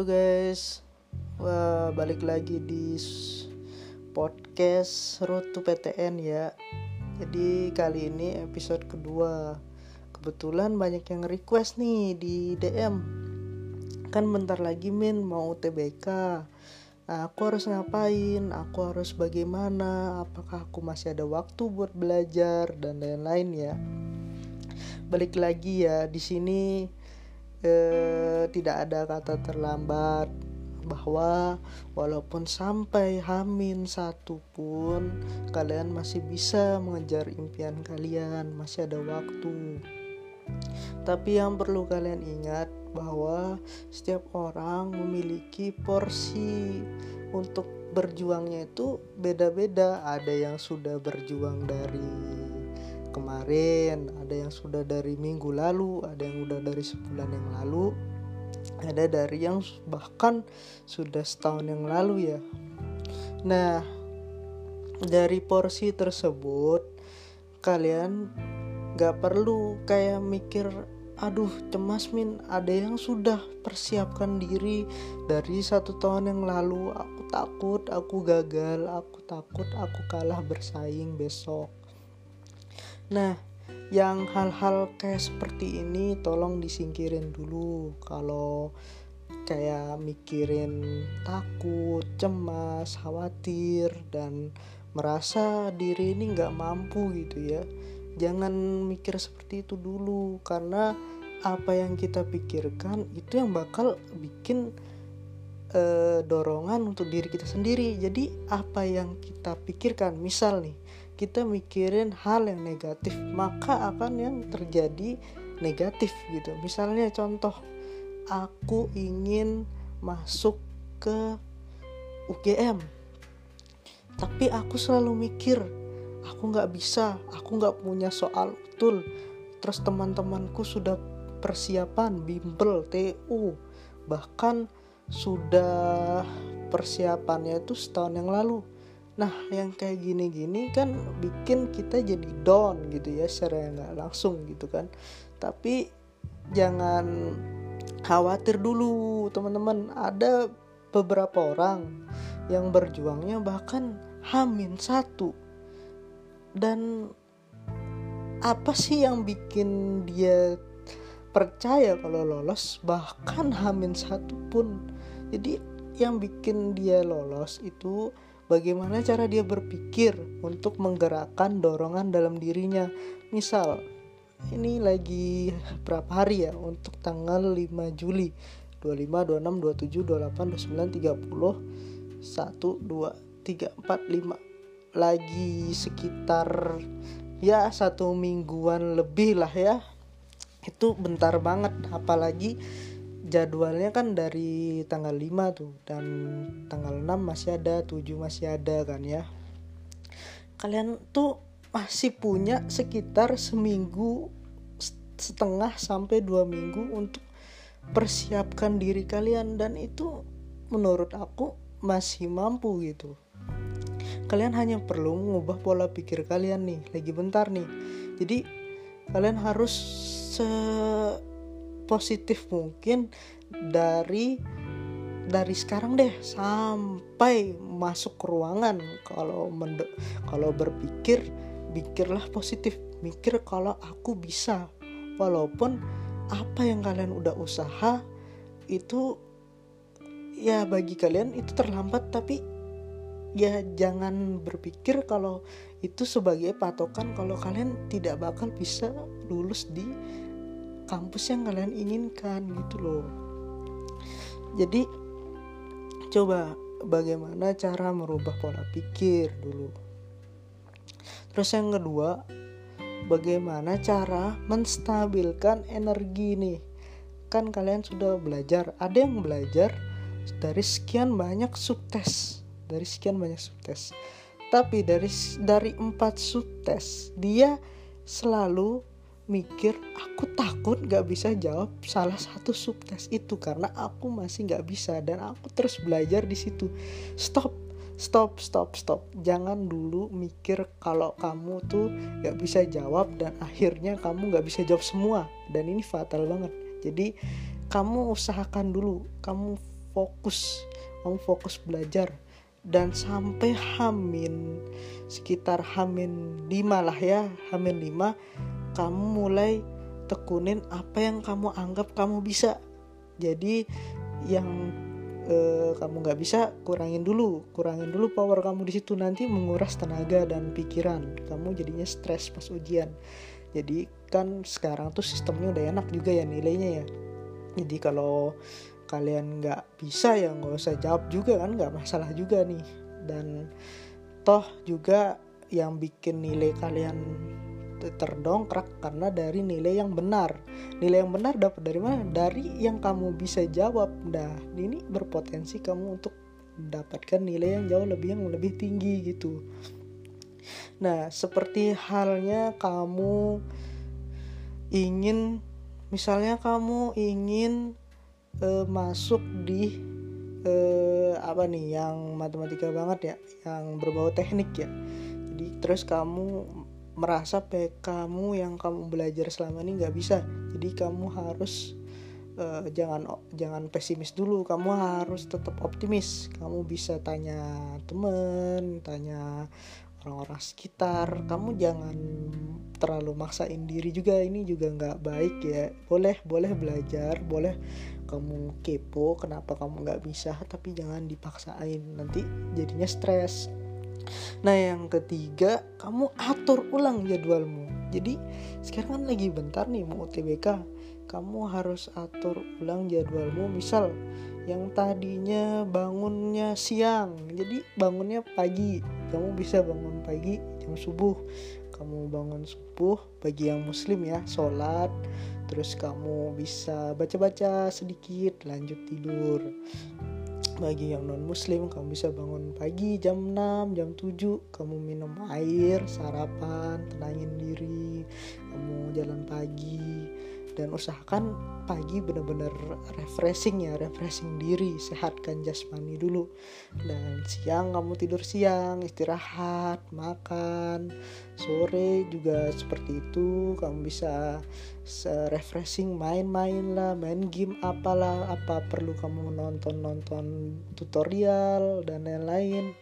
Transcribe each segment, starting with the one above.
Halo guys, wah balik lagi di podcast Road to PTN ya. Jadi kali ini episode kedua. Kebetulan banyak yang request nih di DM. Kan bentar lagi Min mau TBK. Aku harus ngapain? Aku harus bagaimana? Apakah aku masih ada waktu buat belajar dan lain-lain ya? Balik lagi ya di sini eh, tidak ada kata terlambat bahwa walaupun sampai hamin satu pun kalian masih bisa mengejar impian kalian masih ada waktu. Tapi yang perlu kalian ingat bahwa setiap orang memiliki porsi untuk berjuangnya itu beda-beda. Ada yang sudah berjuang dari kemarin, ada yang sudah dari minggu lalu, ada yang udah dari sebulan yang lalu, ada dari yang bahkan sudah setahun yang lalu ya. Nah, dari porsi tersebut kalian gak perlu kayak mikir aduh cemas min. Ada yang sudah persiapkan diri dari satu tahun yang lalu. Aku takut aku gagal. Aku takut aku kalah bersaing besok Nah, yang hal-hal kayak seperti ini tolong disingkirin dulu kalau kayak mikirin takut, cemas, khawatir dan merasa diri ini nggak mampu gitu ya. Jangan mikir seperti itu dulu karena apa yang kita pikirkan itu yang bakal bikin uh, dorongan untuk diri kita sendiri. Jadi apa yang kita pikirkan, misal nih kita mikirin hal yang negatif maka akan yang terjadi negatif gitu. Misalnya contoh aku ingin masuk ke UGM tapi aku selalu mikir aku nggak bisa aku nggak punya soal betul. Terus teman-temanku sudah persiapan bimbel TU bahkan sudah persiapannya itu setahun yang lalu Nah, yang kayak gini-gini kan bikin kita jadi down gitu ya secara nggak langsung gitu kan. Tapi jangan khawatir dulu teman-teman. Ada beberapa orang yang berjuangnya bahkan hamin satu. Dan apa sih yang bikin dia percaya kalau lolos bahkan hamin satu pun. Jadi yang bikin dia lolos itu bagaimana cara dia berpikir untuk menggerakkan dorongan dalam dirinya. Misal, ini lagi berapa hari ya? Untuk tanggal 5 Juli. 25, 26, 27, 28, 29, 30 1, 2, 3, 4, 5 lagi sekitar ya satu mingguan lebih lah ya. Itu bentar banget. Apalagi jadwalnya kan dari tanggal 5 tuh dan tanggal 6 masih ada 7 masih ada kan ya. Kalian tuh masih punya sekitar seminggu setengah sampai dua minggu untuk persiapkan diri kalian dan itu menurut aku masih mampu gitu. Kalian hanya perlu mengubah pola pikir kalian nih lagi bentar nih. Jadi kalian harus se positif mungkin dari dari sekarang deh sampai masuk ruangan. Kalau mende kalau berpikir pikirlah positif. Mikir kalau aku bisa. Walaupun apa yang kalian udah usaha itu ya bagi kalian itu terlambat tapi ya jangan berpikir kalau itu sebagai patokan kalau kalian tidak bakal bisa lulus di kampus yang kalian inginkan gitu loh. Jadi coba bagaimana cara merubah pola pikir dulu. Terus yang kedua bagaimana cara menstabilkan energi nih? Kan kalian sudah belajar ada yang belajar dari sekian banyak subtes dari sekian banyak subtes tapi dari dari empat subtes dia selalu mikir aku takut gak bisa jawab salah satu subtes itu karena aku masih gak bisa dan aku terus belajar di situ. Stop stop stop stop. Jangan dulu mikir kalau kamu tuh gak bisa jawab dan akhirnya kamu gak bisa jawab semua. Dan ini fatal banget. Jadi kamu usahakan dulu. Kamu fokus kamu fokus belajar. Dan sampai hamin sekitar hamin lima lah ya hamin lima kamu mulai tekunin apa yang kamu anggap kamu bisa. Jadi yang eh, kamu nggak bisa kurangin dulu. Kurangin dulu power kamu di situ nanti menguras tenaga dan pikiran. Kamu jadinya stres pas ujian. Jadi kan sekarang tuh sistemnya udah enak juga ya nilainya ya. Jadi kalau kalian nggak bisa ya nggak usah jawab juga kan nggak masalah juga nih. Dan toh juga yang bikin nilai kalian terdongkrak karena dari nilai yang benar. Nilai yang benar dapat dari mana? Dari yang kamu bisa jawab. Nah ini berpotensi kamu untuk mendapatkan nilai yang jauh lebih yang lebih tinggi gitu. Nah seperti halnya kamu ingin misalnya kamu ingin uh, masuk di uh, apa nih yang matematika banget ya yang berbau teknik ya. Jadi terus kamu merasa kamu yang kamu belajar selama ini nggak bisa. Jadi kamu harus uh, jangan jangan pesimis dulu. Kamu harus tetap optimis. Kamu bisa tanya temen tanya orang-orang sekitar. Kamu jangan terlalu maksain diri juga. Ini juga nggak baik ya. Boleh boleh belajar boleh kamu kepo kenapa kamu nggak bisa tapi jangan dipaksain. Nanti jadinya stres nah yang ketiga kamu atur ulang jadwalmu. Jadi sekarang kan lagi bentar nih mau UTBK kamu harus atur ulang jadwalmu. Misal yang tadinya bangunnya siang jadi bangunnya pagi. Kamu bisa bangun pagi jam subuh. Kamu bangun subuh bagi yang muslim ya sholat. Terus kamu bisa baca-baca sedikit lanjut tidur bagi yang non muslim kamu bisa bangun pagi jam 6 jam 7 kamu minum air sarapan tenangin diri kamu jalan pagi dan usahakan pagi benar-benar refreshing ya refreshing diri sehatkan jasmani dulu. Dan siang kamu tidur siang istirahat makan. Sore juga seperti itu kamu bisa refreshing main-main lah main game apalah apa perlu kamu nonton nonton tutorial dan lain-lain.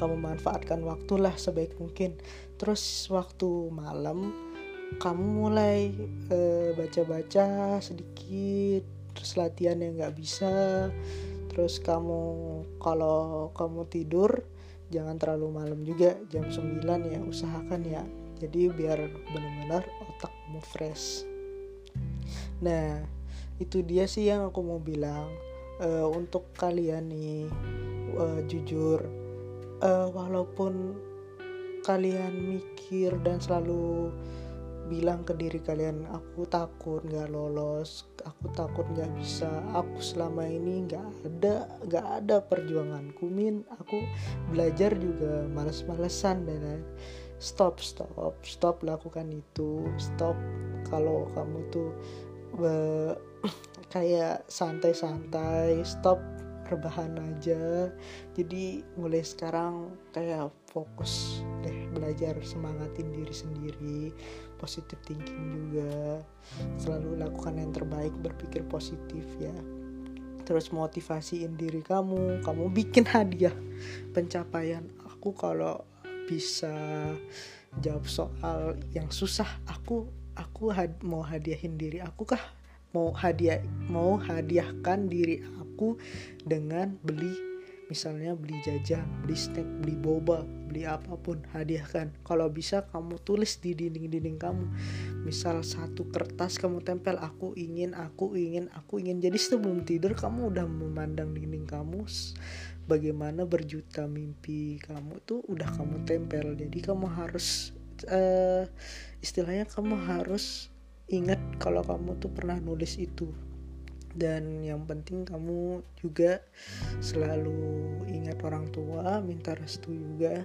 Kamu manfaatkan waktulah sebaik mungkin. Terus waktu malam kamu mulai baca baca-baca sedikit terus latihan yang nggak bisa terus kamu kalau kamu tidur jangan terlalu malam juga jam 9 ya usahakan ya. Jadi biar benar-benar otakmu fresh. Nah itu dia sih yang aku mau bilang. Uh, untuk kalian nih uh, jujur uh, walaupun kalian mikir dan selalu bilang ke diri kalian aku takut nggak lolos aku takut nggak bisa aku selama ini nggak ada nggak ada perjuanganku min. Aku belajar juga males-malesan dan stop stop stop lakukan itu. Stop kalau kamu tuh be, kayak santai-santai stop rebahan aja. Jadi mulai sekarang kayak fokus belajar semangatin diri sendiri positif thinking juga. Selalu lakukan yang terbaik berpikir positif ya. Terus motivasiin diri kamu kamu bikin hadiah pencapaian. Aku kalau bisa jawab soal yang susah aku aku had, mau hadiahin diri aku kah? Mau hadiah mau hadiahkan diri aku dengan beli misalnya beli jajan beli snack beli boba beli apa pun hadiahkan. Kalau bisa kamu tulis di dinding-dinding kamu. Misal satu kertas kamu tempel aku ingin aku ingin aku ingin. Jadi sebelum tidur kamu udah memandang dinding kamu bagaimana berjuta mimpi kamu tuh udah kamu tempel. Jadi kamu harus uh, istilahnya kamu harus ingat kalau kamu tuh pernah nulis itu dan yang penting kamu juga selalu ingat orang tua minta restu juga.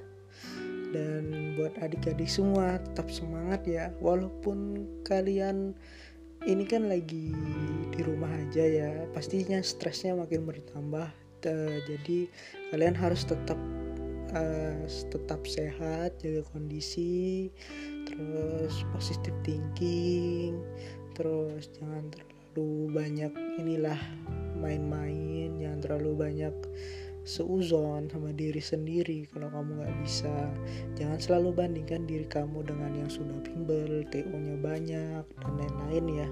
Dan buat adik-adik semua tetap semangat ya. Walaupun kalian ini kan lagi di rumah aja ya pastinya stresnya makin bertambah. Jadi kalian harus tetap uh, tetap sehat jaga kondisi terus positif thinking terus jangan terlalu terlalu banyak inilah main-main jangan terlalu banyak seuzon sama diri sendiri. Kalau kamu nggak bisa jangan selalu bandingkan diri kamu dengan yang sudah bimbel TO nya banyak dan lain-lain ya.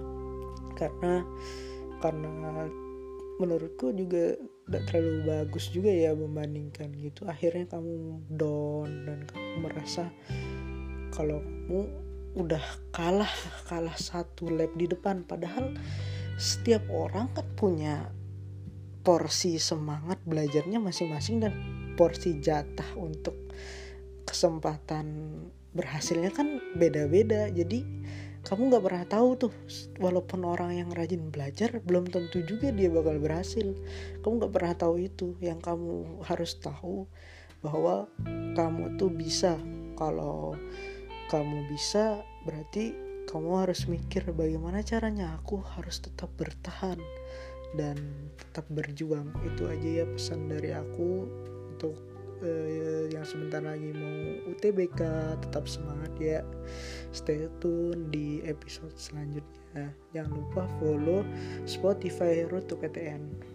Karena karena menurutku juga tidak terlalu bagus juga ya membandingkan gitu. Akhirnya kamu down dan kamu merasa kalau kamu udah kalah kalah satu lap di depan. Padahal setiap orang kan punya porsi semangat belajarnya masing-masing dan porsi jatah untuk kesempatan berhasilnya kan beda-beda. Jadi kamu nggak pernah tahu tuh walaupun orang yang rajin belajar belum tentu juga dia bakal berhasil. Kamu nggak pernah tahu itu. Yang kamu harus tahu bahwa kamu tuh bisa. Kalau kamu bisa berarti kamu harus mikir bagaimana caranya aku harus tetap bertahan dan tetap berjuang. Itu aja ya pesan dari aku untuk uh, yang sebentar lagi mau UTBK tetap semangat ya. Stay tune di episode selanjutnya. Jangan lupa follow Spotify Road to PTN